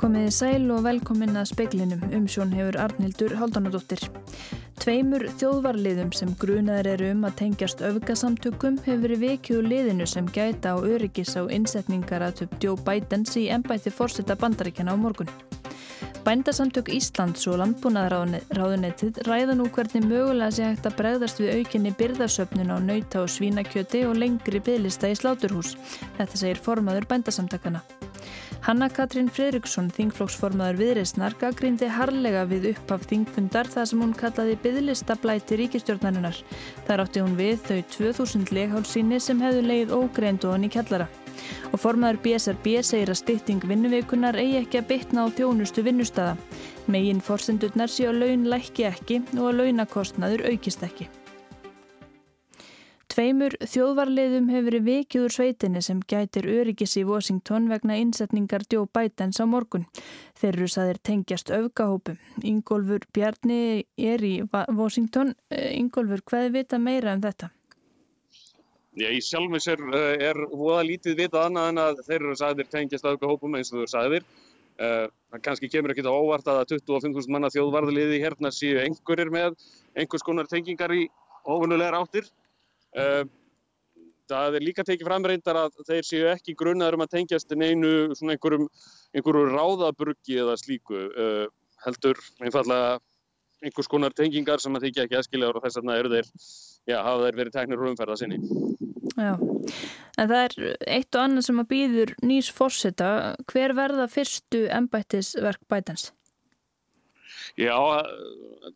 Komiði sæl og velkomin að speiklinum um sjón hefur Arnildur Haldanadóttir. Tveimur þjóðvarliðum sem grunaður eru um að tengjast öfgasamtökum hefur verið vikið úr liðinu sem gæta á öryggis á innsetningar að töp Joe Bidens í ennbætti fórseta bandaríkjana á morgun. Bændasamtök Íslands og landbúnaðráðunettið ræða nú hvernig mögulega sé hægt að bregðast við aukinni byrðarsöfnun á nauta og svínakjöti og lengri bygglista í sláturhús. Þetta segir formaður bændasamtakana. Hanna Katrín Fredriksson, þingflóksformaður viðreysnar, gaggrindi harlega við uppaf þingfundar þar sem hún kallaði bygglistablæti ríkistjórnarinnar. Þar átti hún við þau 2000 leghálsíni sem hefðu leið ógreindu hann í kjallara. Og formaður BSRB segir að stytting vinnuveikunar eigi ekki að bytna á þjónustu vinnustada. Megin forsendurnar sé að laun lækki ekki og að launakostnaður aukist ekki. Tveimur þjóðvarliðum hefur verið vikið úr sveitinni sem gætir öryggis í Washington vegna innsetningar Joe Bidens á morgun. Þeir eru saðir tengjast öfgahópum. Ingólfur Bjarni er í Washington. Eh, Ingólfur, hvað vita meira um þetta? Já, í sjálfins er, eh, er voða lítið vitað annað en að þeir eru saðir tengjast öfgahópum eins og þú saðir. Uh, það kannski kemur ekki á óvart að 25.000 manna þjóðvarðliði hérna séu einhverjir með einhvers konar tengingar í ofunulegar áttir. Uh, það er líka tekið fram reyndar að þeir séu ekki grunnaður um að tengjast neinu svona einhverjum, einhverjum ráðabruggi eða slíku uh, heldur einfallega einhvers konar tengingar sem að þykja ekki aðskiljaður og þess vegna eru þeir, já, hafa þeir verið teknir úr umferða sinni. Já, en það er eitt og annað sem að býður nýs fórseta. Hver verða fyrstu ennbættisverk bætans? Já,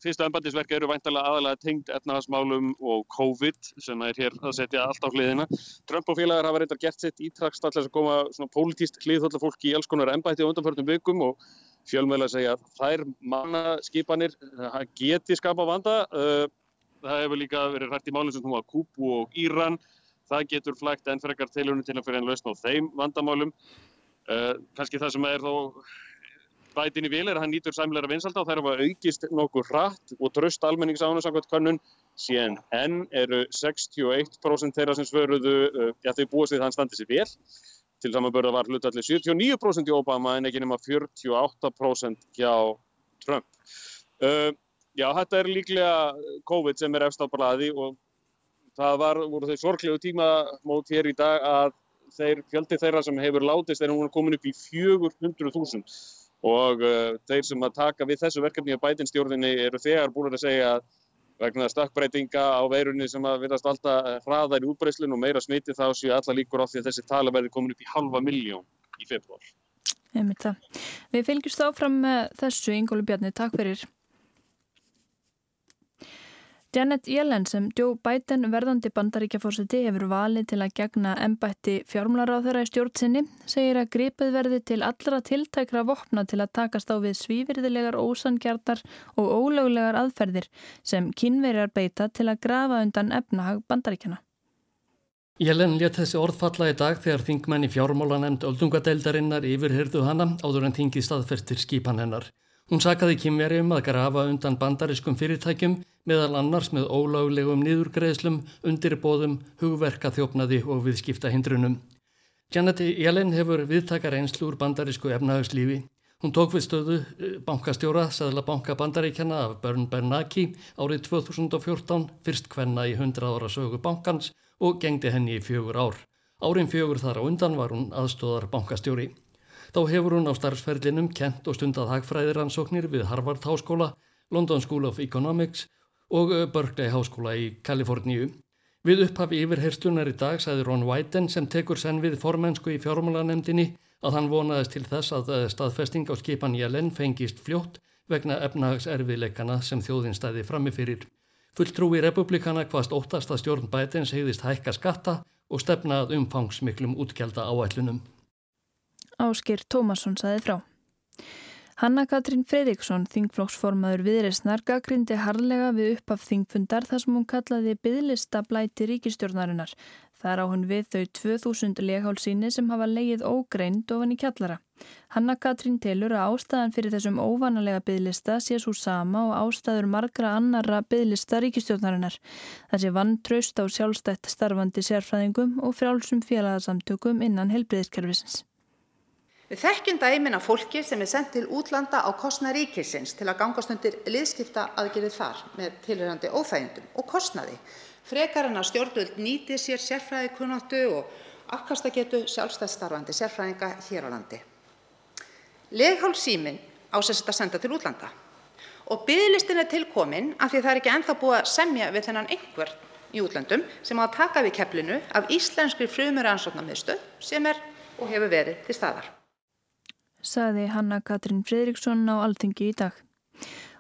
fyrsta ennbættisverk eru væntalega aðalega tengd etnahagsmálum og COVID sem er hér að setja allt á hliðina. Trump og félagar hafa reyndar gert sitt ítrakst alltaf að koma svona pólitíst hliðhólla fólki í alls konar ennbætti á undanförnum vikum og fjölmjöla segja að þær mannaskipanir geti skapa vanda. Það hefur líka verið hrætt í málinn sem hún var Kúbu og Íran. Það getur flægt enn frekar tilhörnum til að fyrir enn lausna á þeim vandamálum. Kanski það sem er þó bætin í vil er að hann nýtur sæmleira vinsalda og þær hafa aukist nokkuð hratt og tröst almennings ánum kannun síðan enn eru 61% þeirra sem svöruðu, já þau búast við að hann standi sér vel. Til samanbörða var hlutalli 79% í Obama en ekki nema 48% hjá Trump. Uh, já, þetta er líklega COVID sem er efst á blæði og það var, voru þau sorglegu tíma mót hér í dag að þeir, fjöldi þeirra sem hefur látist er hún komin upp í 400.000 og uh, þeir sem að taka við þessu verkefni á bætinstjórninni eru þegar búin að segja að vegna stökkbreytinga á veirunni sem að virðast alltaf hraðar í útbreyslun og meira smiti þá séu alla líkur á því að þessi tala verði komin upp í halva miljón í februar. Við fylgjumst áfram þessu Ingóli Bjarni, takk fyrir. Janet Yellen sem Joe Biden verðandi bandaríkjafórseti hefur valið til að gegna embætti fjármlaráþöra í stjórnsinni segir að gripið verði til allra tiltækra vopna til að takast á við svívirðilegar ósangjartar og ólöglegar aðferðir sem kynverjar beita til að grafa undan efnahag bandaríkjana. Yellen létt þessi orðfalla í dag þegar þingmenn í fjármála nefnd öldungadeildarinnar yfirhyrðu hana áður en þingi staðferstir skipan hennar. Hún sakaði kynveri um að grafa undan bandariskum fyrirtækjum meðal annars með ólaglegum niðurgreðslum, undirbóðum, hugverka þjófnaði og viðskipta hindrunum. Janet Yellen hefur viðtakar einslu úr bandarísku efnahagslífi. Hún tók við stöðu bankastjóra, Sæðla banka bandaríkjana af Bern Bernanke árið 2014, fyrst hvenna í 100 ára sögu bankans og gengdi henni í fjögur ár. Árin fjögur þar á undan var hún aðstóðar bankastjóri. Þá hefur hún á starfsferlinum kent og stundað hagfræðiransóknir við Harvard Háskóla, London School of Economics og Berkeley Háskóla í Kaliforníu. Við upphafi yfirherstunar í dag sagði Ron Wyden sem tekur senn við formensku í fjármálanemdini að hann vonaðist til þess að staðfesting á skipan Jelen fengist fljótt vegna efnahagserfiðleikana sem þjóðin stæði framifyrir. Fulltrúi republikana hvaðst óttast að stjórn Bidens hegðist hækka skatta og stefnað umfangsmiklum útgjálta áætlunum. Áskir Tómasson saði frá. Hanna Katrín Fredriksson, þingflóksformaður viðreysnar, gaggrindi harlega við upp af þingfundar þar sem hún kallaði byðlista blæti ríkistjórnarinnar. Þar á hún við þau 2000 leghálsíni sem hafa leið ógreind ofan í kjallara. Hanna Katrín telur að ástæðan fyrir þessum óvanalega byðlista sé svo sama og ástæður margra annara byðlista ríkistjórnarinnar. Það sé vann traust á sjálfstætt starfandi sérfræðingum og frjálsum félagsamtökum innan helbriðiskerfisins. Við þekkjum dæmin af fólki sem er sendt til útlanda á kostnað ríkisins til að gangast undir liðskipta aðgerið þar með tilhörandi óþægindum og kostnaði. Frekar en að stjórnvöld nýti sér sérfræðikunnáttu og afkastagetu sjálfstæðsstarfandi sérfræðinga hér á landi. Leghálssíminn á sérst að senda til útlanda og bygglistin er tilkomin af því það er ekki enþá búið að semja við þennan einhver í útlöndum sem á að taka við keflinu af íslenskri frumur ansóknarmiðstöð sem er og hefur verið til staðar. Saði Hanna Katrín Fredriksson á Alþingi í dag.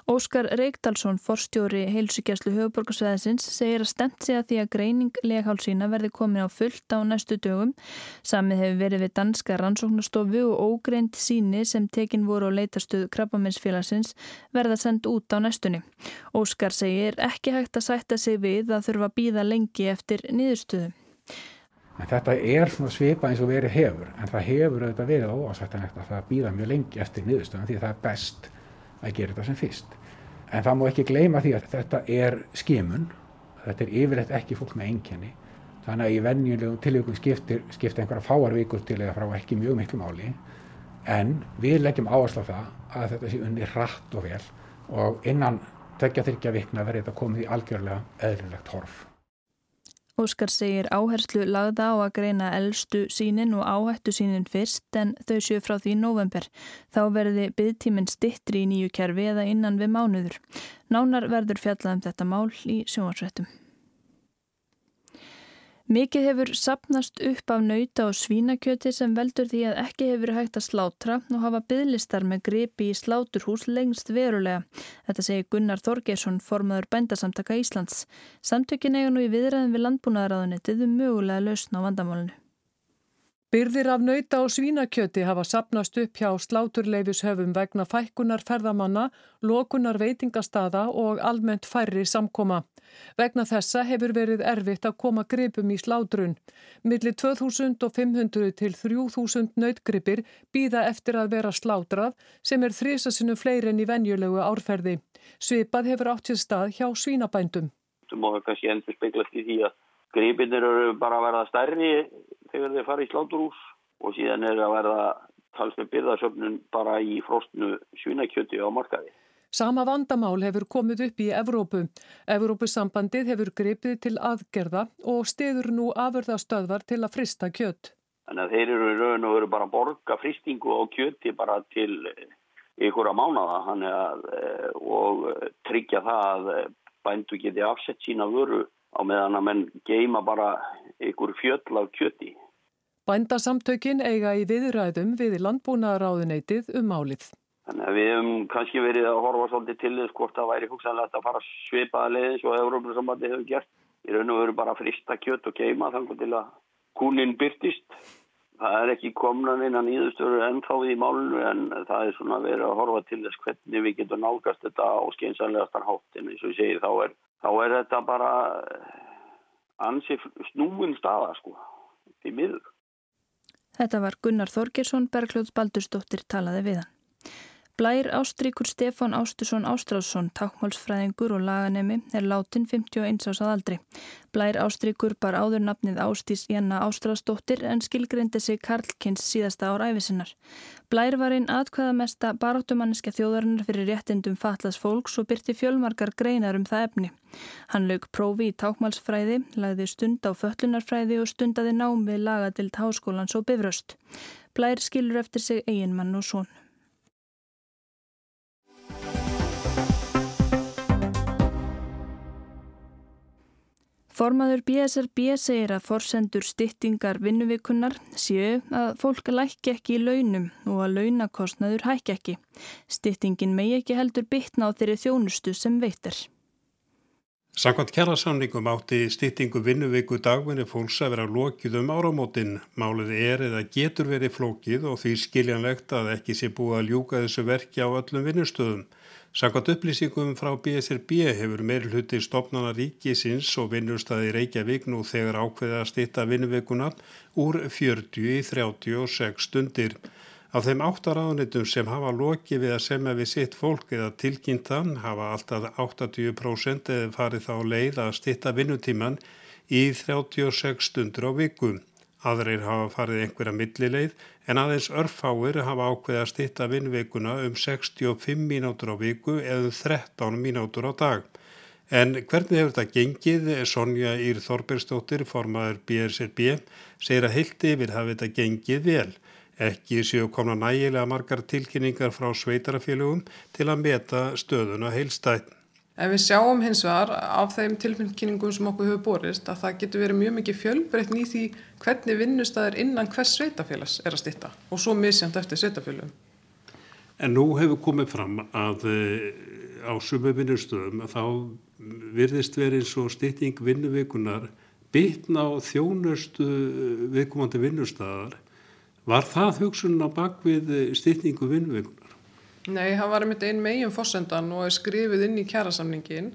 Óskar Reykdalsson, forstjóri heilsugjastlu höfuborgarsveðisins, segir að stemt sig að því að greining leghálsína verði komin á fullt á næstu dögum. Samið hefur verið við danska rannsóknastofu og ógreind síni sem tekin voru á leitastuð krabbamennsfélagsins verða sendt út á næstunni. Óskar segir ekki hægt að sætta sig við að þurfa að býða lengi eftir niðurstuðu. En þetta er svona svipa eins og verið hefur, en það hefur auðvitað verið óásættanlegt að það býða mjög lengi eftir niðurstöðan því það er best að gera þetta sem fyrst. En það má ekki gleyma því að þetta er skimun, þetta er yfirleitt ekki fólk með einkenni, þannig að í venjulegum tilvíkum skiptir, skiptir einhverja fáar vikur til eða frá ekki mjög miklu máli, en við leggjum áherslu á það að þetta sé unni rætt og vel og innan tekja þryggja vikna verður þetta komið í algjörlega eðlilegt horf. Óskar segir áherslu lagða á að greina eldstu sínin og áhættu sínin fyrst en þau séu frá því í november. Þá verði byggtíminn stittri í nýju kerfi eða innan við mánuður. Nánar verður fjallað um þetta mál í sjónvarsrættum. Mikið hefur sapnast upp af nauta og svínakjöti sem veldur því að ekki hefur hægt að slátra og hafa bygglistar með gripi í sláturhús lengst verulega. Þetta segir Gunnar Þorgesson, formaður bændasamtaka Íslands. Samtökin eiga nú í viðræðin við landbúnaðaráðunitið um mögulega lausna á vandamálinu. Byrðir af nauta og svínakjöti hafa sapnast upp hjá sláturleifishöfum vegna fækkunar ferðamanna, lokunar veitingastada og almennt færri samkoma. Vegna þessa hefur verið erfitt að koma gripum í slátrun. Millir 2500 til 3000 nautgripir býða eftir að vera slátrað sem er þrísasinu fleiri enn í venjulegu árferði. Svipað hefur átt sér stað hjá svínabændum. Það má kannski endur speglast í því að gripinir eru bara að verða stærri þegar þeir fara í sláturhús og síðan er að verða talsveit byrðarsöfnun bara í frostnu svínakjöti á markaði. Sama vandamál hefur komið upp í Evrópu. Evrópusambandið hefur gripið til aðgerða og stiður nú afurðastöðvar til að frista kjött. Þannig að þeir eru raun og veru bara að borga fristingu á kjötti bara til ykkur að mánada að, eh, og tryggja það að bændu geti afsett sína vöru á meðan að menn geima bara ykkur fjöll af kjötti. Bændasamtökin eiga í viðræðum við landbúnaðaráðuneytið um málið. Þannig að við hefum kannski verið að horfa svolítið til þess hvort það væri hugsanlegt að fara svipaða leiðis og Európa-sambandi hefur gert. Í raun og veru bara frista kjött og geima þannig til að kúnin byrtist. Það er ekki komnan innan íðustöru ennþá við í málunum en það er svona verið að horfa til þess hvernig við getum nálgast þetta á skeinsanlegastar hátt. En eins og ég segi þá er, þá er þetta bara ansið snúin staða sko, í miður. Þetta var Gunnar Þorgersson, Bergljóð Baldursdóttir talaði við hann. Blær Ástríkur Stefán Ástusson Ástrálsson, tákmálsfræðingur og laganemi, er látin 51 ás að aldri. Blær Ástríkur bar áður nafnið Ástís Janna Ástrálsdóttir en skilgreindi sig Karlkins síðasta ár æfisinnar. Blær var einn atkvæðamesta baróttumanniska þjóðarinnar fyrir réttindum fatlas fólks og byrti fjölmarkar greinar um það efni. Hann lög prófi í tákmálsfræði, lagði stund á föllunarfræði og stundaði nám við lagadild háskólans og bifröst. Blær skilur eftir sig eiginmann og són. Formaður BSRB segir að forsendur styttingar vinnuvikunnar séu að fólk lækki ekki í launum og að launakostnaður hækki ekki. Styttingin megi ekki heldur bytna á þeirri þjónustu sem veitir. Sankvæmt kjærasamningum átti styttingu vinnuviku dagvinni fólks að vera lokið um áramótin. Málið er eða getur verið flókið og því skiljanlegt að ekki sé búið að ljúka þessu verki á öllum vinnustöðum. Sankvæmt upplýsingum frá BSRB hefur meirulhutti stopnana ríkisins og vinnustæði Reykjavík nú þegar ákveði að stitta vinnuveikuna úr 40 í 36 stundir. Af þeim áttaráðunitum sem hafa lokið við að semja við sitt fólk eða tilkynntan hafa alltaf 80% eða farið þá leið að stitta vinnutíman í 36 stundur á viku. Aðreir hafa farið einhverja millileið en aðeins örfáir hafa ákveðið að stitta vinnveikuna um 65 mínútur á viku eða 13 mínútur á dag. En hvernig hefur þetta gengið? Sonja Ír Þorbergstóttir, formaður BRSRB, segir að heilt yfir hafi þetta gengið vel. Ekki séu komna nægilega margar tilkynningar frá sveitarafélögum til að meta stöðuna heilstætt. En við sjáum hins vegar af þeim tilkynningum sem okkur hefur borist að það getur verið mjög mikið fjölbreytn í því hvernig vinnustæðir innan hvers sveitafélags er að stitta og svo misjant eftir sveitafélagum. En nú hefur komið fram að eh, á sumu vinnustöðum að þá virðist verið eins og stitting vinnuvikunar bitna á þjónustu viðkomandi vinnustæðar. Var það hugsun á bakvið stittingu vinnuvikunar? Nei, það var einmitt ein megin fórsendan og er skrifið inn í kjærasamningin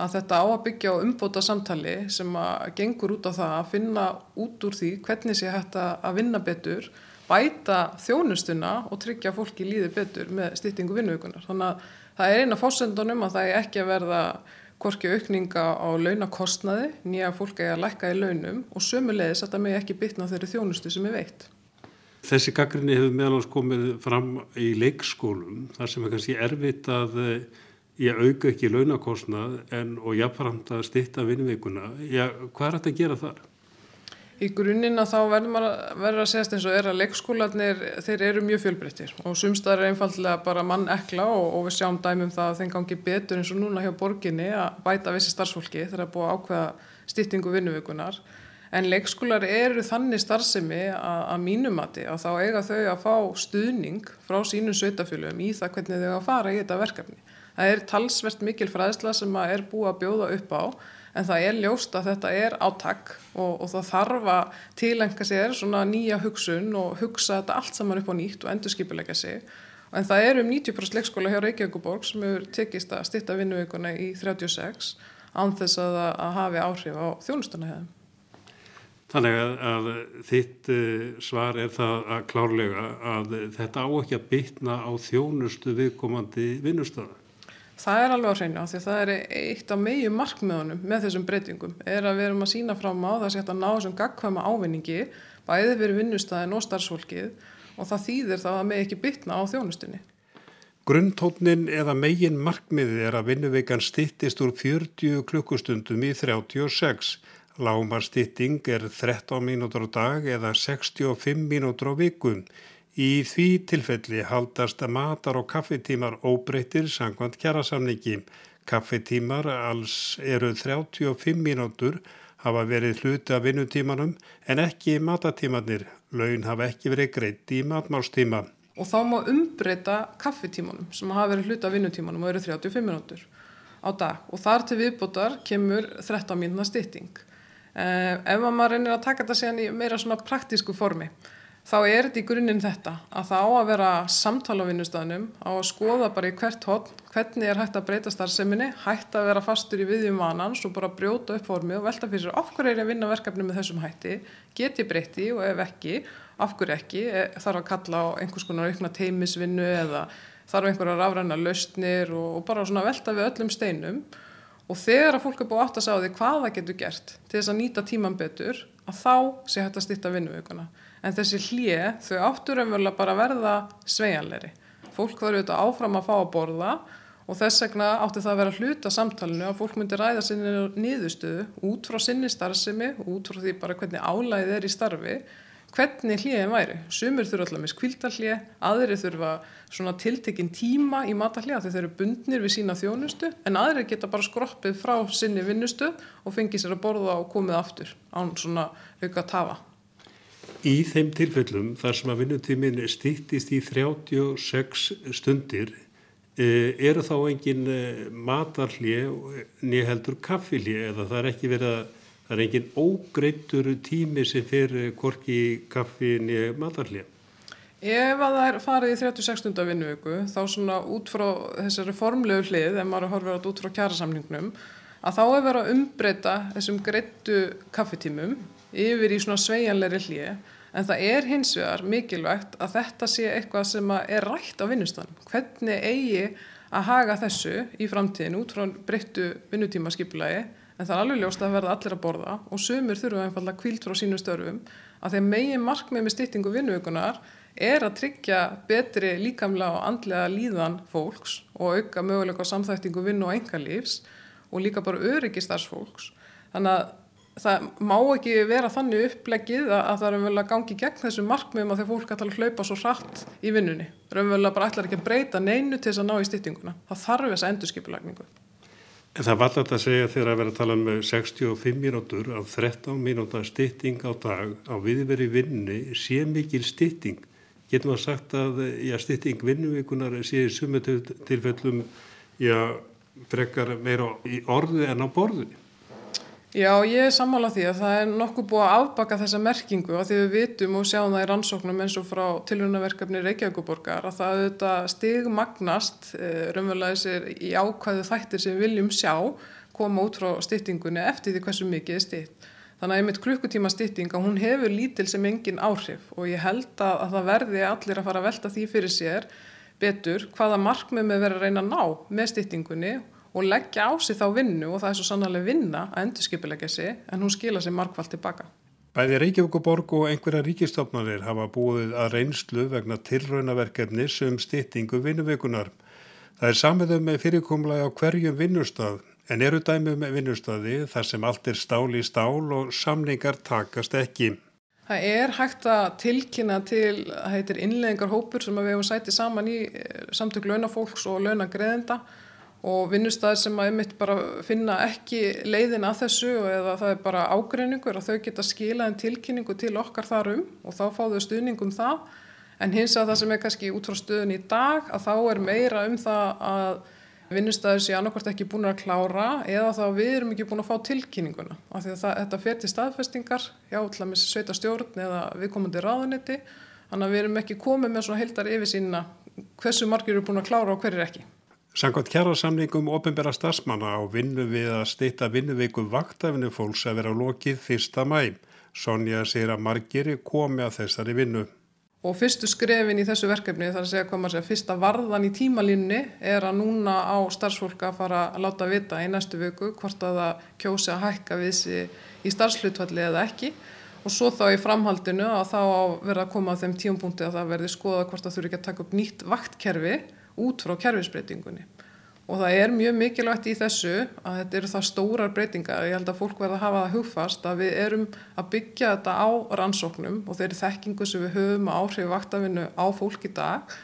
að þetta á að byggja á umbóta samtali sem að gengur út á það að finna út úr því hvernig sé hægt að vinna betur, bæta þjónustuna og tryggja fólki líði betur með stýttingu vinnuökunar. Þannig að það er eina fórsendunum að það er ekki að verða korki aukninga á launakostnaði, nýja fólk er að lækka í launum og sömulegis að það með ekki bytna þeirri þjónustu sem er veitt. Þessi gaggrinni hefur meðalans komið fram í leikskólum þar sem er kannski erfitt að ég eh, auka ekki launakostnað en, og jáfnframt að stitta vinnveikuna. Hvað er þetta að gera þar? Í grunnina þá verður að verður að segja eins og er að leikskólanir þeir eru mjög fjölbreyttir og sumstaðar er einfallega bara mann ekla og, og við sjáum dæmum það að þeim gangi betur eins og núna hjá borginni að bæta vissi starfsfólki þegar að búa ákveða stýttingu vinnuveikunar En leikskólar eru þannig starfsemi að, að mínumati að þá eiga þau að fá stuðning frá sínum sveitafélögum í það hvernig þau að fara í þetta verkefni. Það er talsvert mikil fræðsla sem er búið að bjóða upp á en það er ljóst að þetta er átakk og, og það þarf að tilenga sér svona nýja hugsun og hugsa þetta allt saman upp á nýtt og endurskipilega sig. En það er um 90% leikskóla hjá Reykjavíkuborg sem hefur tekist að stitta vinnuvíkuna í 36 án þess að, að hafi áhrif á þjónustuna hefðum. Þannig að, að þitt uh, svar er það að klárlega að þetta á ekki að bytna á þjónustu viðkomandi vinnustöða. Það er alveg á hreinu því það er eitt af megi markmiðunum með þessum breytingum er að við erum að sína fram á það að ná þessum gagkvæma ávinningi bæði fyrir vinnustöðin og starfsfólkið og það þýðir það að megi ekki bytna á þjónustunni. Grunntótnin eða megin markmiði er að vinnuveikan stittist úr 40 klukkustundum í 36 Lámarstýtting er 13 mínútur á dag eða 65 mínútur á vikun. Í því tilfelli haldast matar og kaffetímar óbreyttir sangkvæmt kjærasamningi. Kaffetímar alls eru 35 mínútur, hafa verið hluti af vinnutímanum en ekki matatímanir. Laun hafa ekki verið greitt í matmálstíma. Og þá má umbreyta kaffetímanum sem hafa verið hluti af vinnutímanum og eru 35 mínútur á dag. Og þar til viðbútar kemur 13 mínúna stýtting. Uh, ef maður reynir að taka þetta síðan í meira svona praktísku formi þá er þetta í grunninn þetta að það á að vera samtala á vinnustafnum á að skoða bara í hvert hótt hvernig er hægt að breyta starfseminni hægt að vera fastur í viðjum vanans og bara brjóta upp formið og velta fyrir sér hverju er ég að vinna verkefni með þessum hætti get ég breyti og ef ekki hverju ekki, e, þarf að kalla á einhvers konar aukna teimisvinnu eða þarf einhverja rafræna lausnir og, og bara svona velta við öllum steinum og þegar að fólk er búið átt að sá því hvað það getur gert til þess að nýta tíman betur að þá sé hægt að stýtta vinnuvíkuna en þessi hlið þau áttur umverulega bara verða sveianleiri fólk þarf auðvitað áfram að fá að borða og þess vegna átti það að vera hluta samtalenu að fólk myndi ræða sinni nýðustöðu út frá sinni starfsemi út frá því bara hvernig álæðið er í starfi hvernig hlýðin væri. Sumur þurfa alltaf með skvildarhlið, aðri þurfa svona tiltekinn tíma í matahlið þegar þeir eru bundnir við sína þjónustu en aðri geta bara skroppið frá sinni vinnustu og fengið sér að borða og komið aftur án svona auka tafa. Í þeim tilfellum þar sem að vinnutímin stýttist í 36 stundir eh, eru þá engin eh, matarhlið nýheldur kaffilið eða það er ekki verið að það er engin ógreittur tími sem fyrir korki kaffi niður matarlið. Ef að það er farið í 36 stundar vinnuöku þá svona út frá þessari formlegu hlið, ef maður horfir átt út frá kjærasamningnum, að þá er verið að umbreyta þessum greittu kaffitímum yfir í svona sveianleiri hlið, en það er hins vegar mikilvægt að þetta sé eitthvað sem er rætt á vinnustanum. Hvernig eigi að haga þessu í framtíðin út frá breyttu vinnutímaskipulagi en það er alveg ljóst að verða allir að borða og sumur þurfa einfallega kvíld frá sínu störfum að þegar megin markmið með stýttingu vinnuökunar er að tryggja betri líkamlega og andlega líðan fólks og auka möguleika samþæktingu vinn og engalífs og líka bara öryggi starfsfólks. Þannig að það má ekki vera þannig upplegið að það er að gangi gegn þessu markmiðum að þegar fólk ætlar að hlaupa svo hratt í vinnunni. Er að bara ætlar ekki að breyta neinu til þess að ná í styttinguna. Það þarf þess að endurskipulagningu. En það var alltaf að segja þegar að vera að tala um 65 mínútur af 13 mínúta stytting á dag á viðveri vinni sé mikil stytting. Getum við sagt að já, stytting vinnuvíkunar sé í sumu tilfellum já, frekar meira í orðu en á borðu? Já, ég er sammálað því að það er nokkuð búið að afbaka þessa merkingu að því við vitum og sjáum það í rannsóknum eins og frá tilhjónaverkefni Reykjavíkuborgar að það auðvitað stigmagnast eh, raunverulega þessir í ákvæðu þættir sem við viljum sjá koma út frá styttingunni eftir því hversu mikið er stytt. Þannig að einmitt klukkutíma stytting að hún hefur lítil sem engin áhrif og ég held að, að það verði allir að fara að velta því fyrir sér betur hvaða markmið með verið að reyna að ná með styttingunni og leggja á sig þá vinnu og það er svo sannarlega vinna að endurskipilegja sig en hún skila sig markvallt tilbaka. Bæði Reykjavíkuborg og einhverja ríkistofnarnir hafa búið að reynslu vegna tilraunaverkefni sem styttingu vinnuvekunar. Það er samiðum með fyrirkomlega á hverjum vinnustad en eru dæmið með vinnustadi þar sem allt er stál í stál og samningar takast ekki. Það er hægt að tilkynna til, það heitir innleggingar hópur sem við hefum sætið saman í eh, samtök launafólks og launagreðenda og vinnustæðir sem að einmitt bara finna ekki leiðin að þessu eða það er bara ágreiningur að þau geta skilað en tilkynningu til okkar þar um og þá fá þau stuðningum það. En hins að það sem er kannski út frá stuðin í dag að þá er meira um það að vinnustæðir sé annarkvært ekki búin að klára eða þá við erum ekki búin að fá tilkynninguna. Af því að það, þetta fer til staðfestingar hjá til að missa sveita stjórn eða viðkomandi ráðunetti þannig að við erum ekki komið með svona heildar yfir sína hversu margir eru búin að klára og hverjir ekki. Sankvæmt kjærasamningum ofinbæra stafsmanna á vinnu við að stýta vinnuveiku vaktafinu fólks að vera lokið fyrsta mæ. Sonja segir að margir komi að þessari vinnu. Og fyrstu skrefin í þessu verkefni, þar að segja hvað maður segja, fyrsta varðan í tímalínni er að núna á starfsfólk að fara að láta vita í næstu vöku hvort að það kjósi að hækka við þessi í starfslutvalli eða ekki. Og svo þá í framhaldinu að þá verða að koma á þeim tíumpunkti að það verði skoða hvort það þurfi ekki að taka upp nýtt vaktkerfi út frá kerfisbreytingunni. Og það er mjög mikilvægt í þessu að þetta eru það stórar breytingar. Ég held að fólk verða að hafa það hugfast að við erum að byggja þetta á rannsóknum og þeir eru þekkingu sem við höfum að áhrifu vaktafinu á fólk í dag.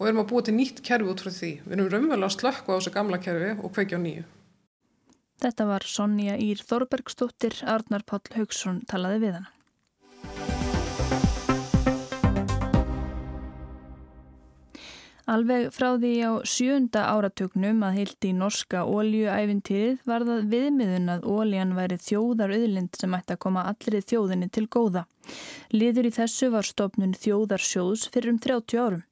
Og erum að búa til nýtt kerfi út frá því. Við erum raunverulega að slökka á þessu gamla kerfi og kveikja á nýju. Þetta var Sonja Ír Þorbergsdóttir Arnar Páll Haugsson talaði við hana Alveg frá því á sjönda áratugnum að heilt í norska óljuæfintýrið var það viðmiðun að óljan væri þjóðar auðlind sem ætti að koma allri þjóðinni til góða. Liður í þessu var stopnun þjóðarsjóðs fyrir um 30 árum.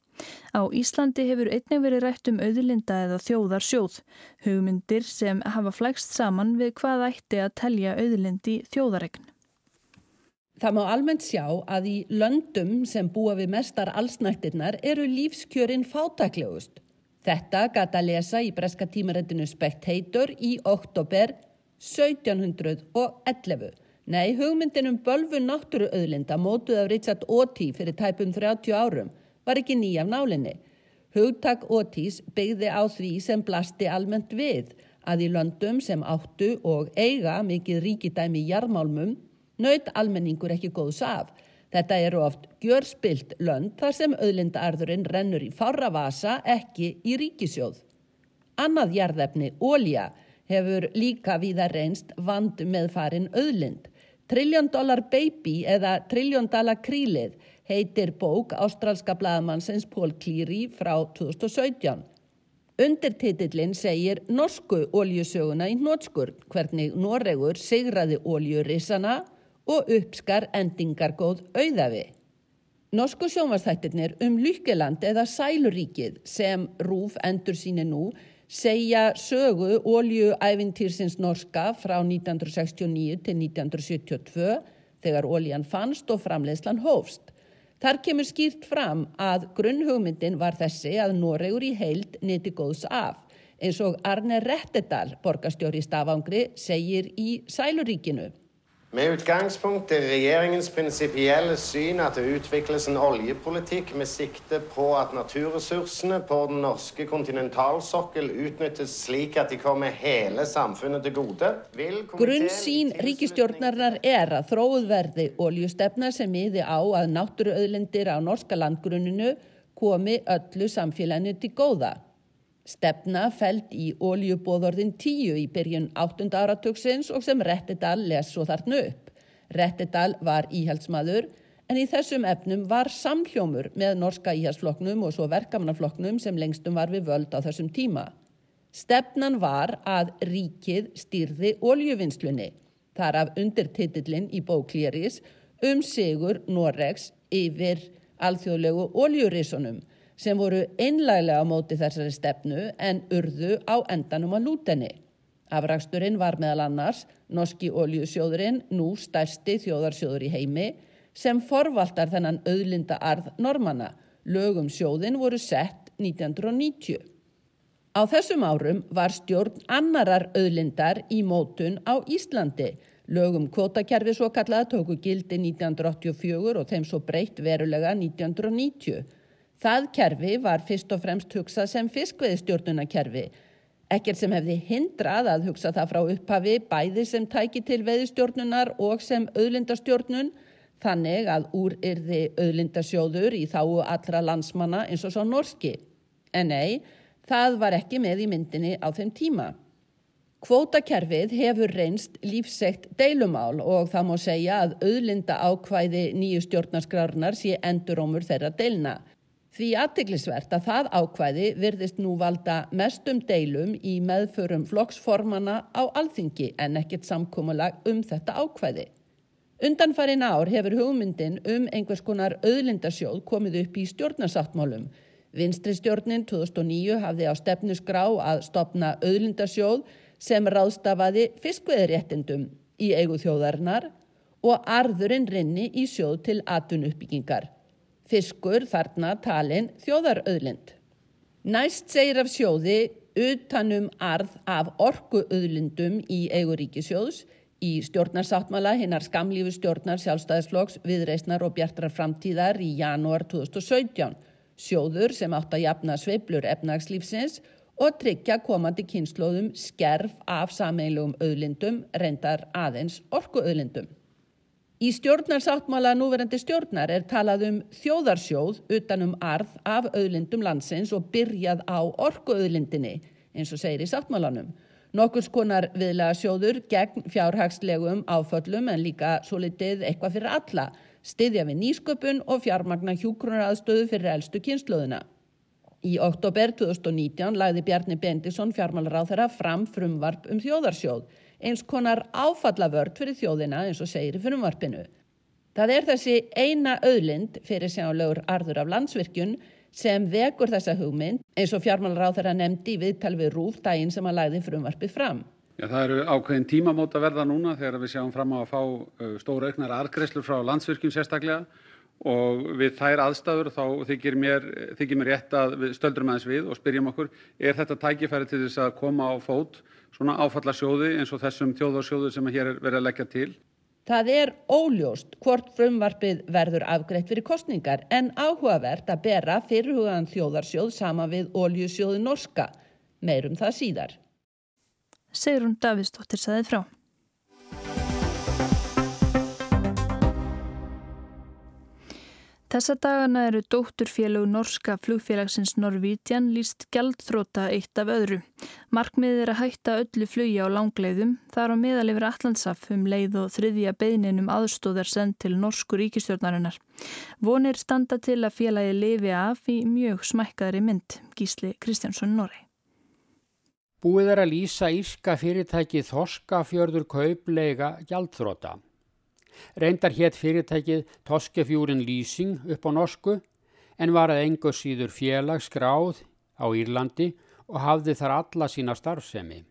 Á Íslandi hefur einnig verið rætt um auðlinda eða þjóðarsjóð, hugmyndir sem hafa flægst saman við hvað ætti að telja auðlind í þjóðaregn. Það má almennt sjá að í löndum sem búa við mestar allsnættirnar eru lífskjörin fátaklegust. Þetta gata lesa í breska tímarættinu Spectator í oktober 1711. Nei, hugmyndin um bölfu náttúruauðlinda mótuð af Richard Otti fyrir tæpum 30 árum var ekki nýjaf nálinni. Hugtak Ottis byggði á því sem blasti almennt við að í löndum sem áttu og eiga mikið ríkidæmi jarmálmum naut almenningur ekki góðs af. Þetta eru oft gjörspilt lönd þar sem auðlindaarðurinn rennur í fára vasa ekki í ríkisjóð. Annað jarðefni, ólja, hefur líka viða reynst vand með farin auðlind. Trillion dollar baby eða trillion dollar krílið heitir bók ástrálska bladamannsins Pól Klíri frá 2017. Undirtitillin segir norsku óljusöguna í nótskur, hvernig Noregur sigraði óljurissana og uppskar endingargóð auðafi. Norsku sjónvastættirnir um Lykkeland eða Sæluríkið sem Rúf endur síni nú segja sögu óljuævintýrsins norska frá 1969 til 1972 þegar óljan fannst og framleiðslan hófst. Þar kemur skýrt fram að grunnhugmyndin var þessi að Noregur í heild niti góðs af eins og Arne Rettedal, borgastjóri í Stafangri, segir í Sæluríkinu. Med utgangspunkt i regjeringens prinsipielle syn at det utvikles en oljepolitikk med sikte på at naturressursene på den norske kontinentalsokkel utnyttes slik at de kommer hele samfunnet til gode, Grunnsýn ríkistjórnarinnar er að þróið verði oljustefna sem miði á að náttúruauðlindir á norska landgrunninu komi öllu samfélaginu til góða. Stefna fælt í oljubóðorðin 10 í byrjun 8. áratugsins og sem Rettedal les svo þarna upp. Rettedal var íhaldsmaður en í þessum efnum var samhljómur með norska íhalsfloknum og svo verkamannafloknum sem lengstum var við völd á þessum tíma. Stefnan var að ríkið stýrði oljuvinnslunni, þar af undirtitillin í bóklýris um sigur Noregs yfir alþjóðlegu oljurísunum sem voru einlæglega á móti þessari stefnu en urðu á endanum að lútenni. Afraksturinn var meðal annars Norski Óljusjóðurinn, nú stærsti þjóðarsjóður í heimi, sem forvaltar þennan auðlinda arð normanna. Lögum sjóðin voru sett 1990. Á þessum árum var stjórn annarar auðlindar í mótun á Íslandi. Lögum kvotakerfi svo kallaða tóku gildi 1984 og þeim svo breytt verulega 1990. Það kerfi var fyrst og fremst hugsað sem fiskveiðstjórnunarkerfi, ekkert sem hefði hindrað að hugsa það frá upphafi bæði sem tæki til veiðstjórnunar og sem auðlindastjórnun, þannig að úr yrði auðlindasjóður í þáu allra landsmanna eins og svo norski. En nei, það var ekki með í myndinni á þeim tíma. Kvótakerfið hefur reynst lífsegt deilumál og það má segja að auðlinda ákvæði nýju stjórnarskrárunar sé endurómur þeirra deilna. Því aðtiklisvert að það ákvæði virðist nú valda mestum deilum í meðförum flokksformana á alþingi en ekkert samkómulag um þetta ákvæði. Undanfarin ár hefur hugmyndin um einhvers konar auðlindasjóð komið upp í stjórnarsáttmálum. Vinstri stjórnin 2009 hafði á stefnu skrá að stopna auðlindasjóð sem ráðstafaði fiskveðréttindum í eigu þjóðarinnar og arðurinn rinni í sjóð til atvinnuppbyggingar. Fiskur þarna talin þjóðarauðlind. Næst segir af sjóði utanum arð af orkuauðlindum í eiguríkisjóðs í stjórnarsáttmala hinnar skamlífu stjórnar sjálfstæðisflokks viðreisnar og bjartrar framtíðar í janúar 2017. Sjóður sem átt að jafna sveiblur efnagslífsins og tryggja komandi kynnslóðum skerf af sameilugum auðlindum reyndar aðeins orkuauðlindum. Í stjórnarsáttmála núverandi stjórnar er talað um þjóðarsjóð utanum arð af auðlindum landsins og byrjað á orkuauðlindinni eins og segir í sáttmálanum. Nokkurs konar viðlega sjóður gegn fjárhagslegum áföllum en líka svo litið eitthvað fyrir alla, stiðja við nýsköpun og fjármagna hjúgrunaraðstöðu fyrir eldstu kynsluðuna. Í oktober 2019 lagði Bjarni Bendisson fjármálaráð þeirra fram frumvarp um þjóðarsjóð eins konar áfallavörd fyrir þjóðina eins og segir í frumvarpinu. Það er þessi eina auðlind fyrir sjálegur arður af landsvirkjun sem vekur þessa hugmynd eins og fjármálar á þeirra nefndi viðtal við rúf daginn sem að lagði frumvarpið fram. Já, það eru ákveðin tímamót að verða núna þegar við sjáum fram á að fá stóra auknar argreslur frá landsvirkjum sérstaklega og við þær aðstæður þá þykir mér, þykir mér rétt að við stöldrum aðeins við og spyrjum okkur er þetta tækifæri til þess að koma á fót svona áfallasjóði eins og þessum þjóðarsjóðu sem hér er verið að leggja til. Það er óljóst hvort frumvarpið verður afgreitt fyrir kostningar en áhugavert að bera fyrirhugaðan þjóðarsjóð sama við óljusjóðu norska. Meirum það síðar. Segrun Davistóttir saði frá. Þessa dagana eru dótturfélög norska flugfélagsins Norvítian líst gjaldþróta eitt af öðru. Markmiðið er að hætta öllu flugi á langleiðum þar á meðal yfir Allandsaf um leið og þriðja beðninum aðstóðar send til norsku ríkistjórnarinnar. Vonir standa til að félagi lifi af í mjög smækkaðri mynd, Gísli Kristjánsson Norri. Búið er að lýsa írska fyrirtæki Þorskafjörður kaupleiga gjaldþróta. Reyndar hétt fyrirtækið Toskefjúrin Lýsing upp á norsku en var að engu síður félag skráð á Írlandi og hafði þar alla sína starfsemi.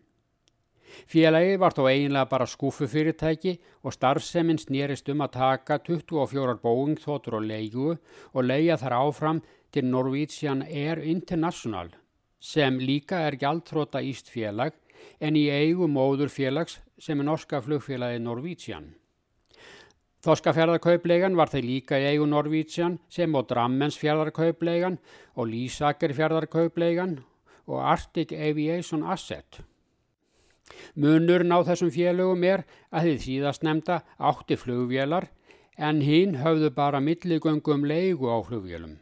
Félagi var þó eiginlega bara skúfufyrirtæki og starfsemin snýrist um að taka 24 bóingþótur og leigu og leia þar áfram til Norwegian Air International sem líka er gjaldtróta íst félag en í eigu móður félags sem er norska flugfélagi Norwegian. Þoskafjörðarkaupleigan var þeir líka í eigu Norvítsjan sem og Drammensfjörðarkaupleigan og Lísakerfjörðarkaupleigan og Arctic Aviation Asset. Munurinn á þessum félögum er að þið síðast nefnda átti flugvélar en hinn höfðu bara milligöngum leigu á flugvélum.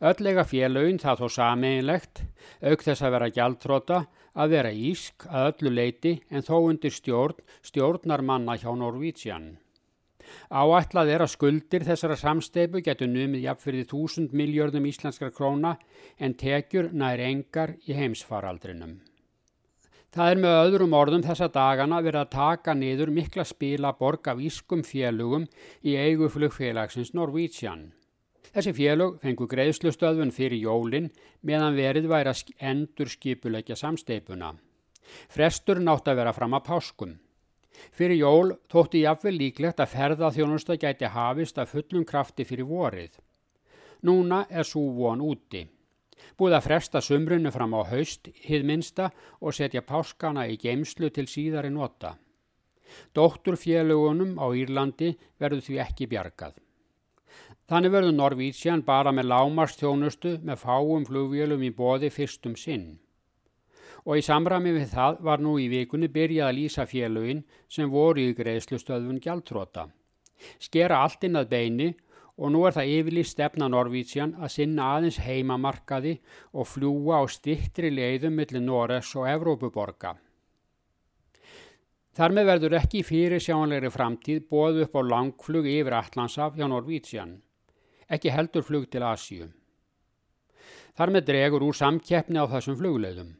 Öllega félögin það þó sameinlegt, auk þess að vera gjaldtróta, að vera ísk að öllu leiti en þó undir stjórn stjórnar manna hjá Norvítsjan. Áætlað er að skuldir þessara samsteipu getur numið jafnfyrði þúsund miljörðum íslenskar króna en tekjur nær engar í heimsfaraldrinum. Það er með öðrum orðum þessa dagana verið að taka niður mikla spila borg af ískum félugum í eigu flugfélagsins Norvítsjan. Þessi félug fengu greiðslustöðun fyrir jólinn meðan verið væri að endur skipulegja samsteipuna. Frestur nátt að vera fram að páskum. Fyrir jól þótti jáfnvel líklegt að ferðaþjónusta gæti hafist af fullum krafti fyrir vorið. Núna er svo von úti. Búið að fresta sumrunu fram á haust, hið minsta og setja páskana í geimslu til síðari nota. Dótturfélugunum á Írlandi verður því ekki bjargað. Þannig verður Norvítsjan bara með lámarstjónustu með fáum flugvélum í bóði fyrstum sinn og í samrami við það var nú í vikunni byrjað að lýsa félögin sem voru í greiðslustöðun gjaldtróta. Skera allt inn að beini og nú er það yfirlýst stefna Norvítsjan að sinna aðeins heimamarkaði og fljúa á stittri leiðum millir Noregs og Evrópuborga. Þar með verður ekki fyrir sjáanlegri framtíð bóð upp á langflug yfir Allandsaf hjá Norvítsjan, ekki heldur flug til Asju. Þar með dregur úr samkeppni á þessum flugleiðum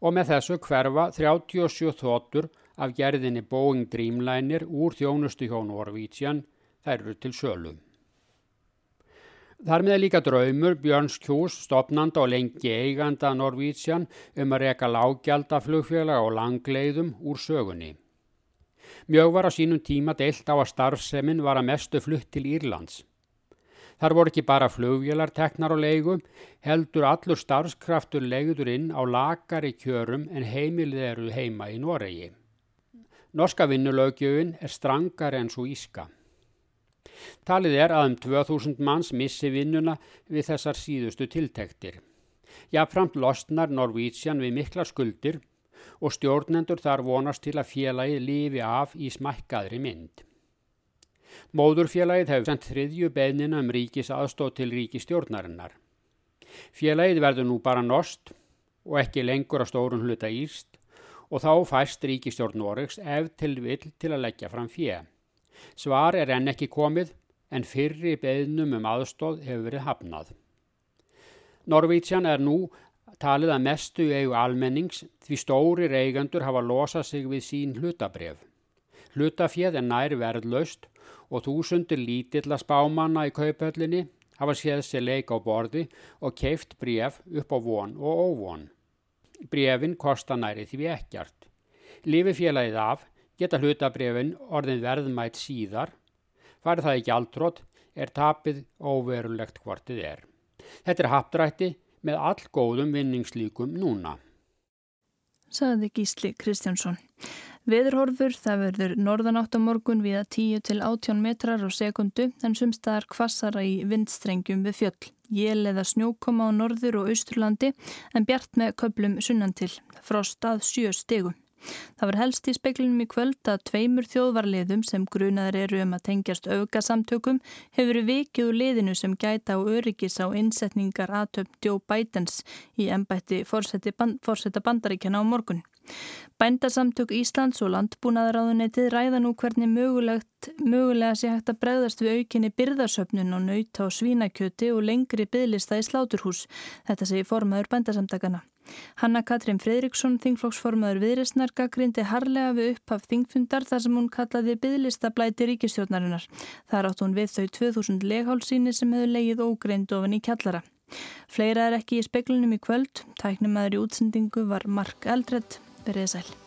og með þessu hverfa 37 þóttur af gerðinni Boeing Dreamliner úr þjónustu hjá Norvítsjan þær eru til sölu. Þar með líka draumur Björns Kjús, stopnanda og lengi eiganda Norvítsjan um að reka lágjaldaflugfélag og langleiðum úr sögunni. Mjög var á sínum tíma deilt á að starfseminn var að mestu flutt til Írlands. Þar voru ekki bara flugvélar teknar á leigu, heldur allur starfskraftur leigudur inn á lakari kjörum en heimilið eru heima í Noregi. Norska vinnulögjöfin er strangar en svo íska. Talið er að um 2000 manns missi vinnuna við þessar síðustu tiltektir. Jáfnframt losnar Norvítsjan við mikla skuldir og stjórnendur þar vonast til að félagi lifi af í smækkaðri mynd. Móðurfélagið hefur sendt þriðju beðnina um ríkis aðstóð til ríkistjórnarinnar. Félagið verður nú bara nost og ekki lengur að stórun hluta írst og þá fæst ríkistjórn Noregs ef til vill til að leggja fram fjö. Svar er enn ekki komið en fyrri beðnum um aðstóð hefur verið hafnað. Norvítsjan er nú talið að mestu eigu almennings því stóri reigandur hafa losað sig við sín hlutabref. Hlutafjöð er nær verðlaust og þúsundir lítilla spámanna í kaupöllinni hafa séð sér leik á borði og keift bref upp á von og óvon. Brefin kosta næri því ekkert. Lifi félagið af geta hlutabrefin orðin verðmætt síðar. Farið það ekki aldrótt er tapið óverulegt hvortið er. Þetta er hapdrætti með all góðum vinningslíkum núna. Saði Gísli Kristjánsson. Veðurhorfur það verður norðanátt á morgun við að 10 til 18 metrar á sekundu en sumstaðar kvassara í vindstrengjum við fjöll. Jél eða snjókoma á norður og austurlandi en bjart með köplum sunnan til, frost að sjö stegum. Það var helst í speklinum í kvöld að tveimur þjóðvarliðum sem grunaður eru um að tengjast augasamtökum hefur vikið úr liðinu sem gæta á öryggis á innsetningar aðtöfn Joe Bidens í ennbætti fórsetta bandaríkjana á morgun. Bændasamtök Íslands og landbúnaðaráðunetið ræða nú hvernig mögulega sé hægt að bregðast við aukinni byrðarsöfnun og nauta á svínakjöti og lengri byðlista í sláturhús. Þetta segir formaður bændasamtakana. Hanna Katrín Fredriksson, þingflokksformaður viðresnar, gaggrindi harlega við upphaf þingfundar þar sem hún kallaði byðlistablæti ríkistjórnarinnar. Þar átt hún við þau 2000 leghálsíni sem hefur leið ógreind ofan í kjallara. Fleira er ekki í speklunum í kvöld. Tæknum aður í útsendingu var Mark Eldred. Verðið sæl.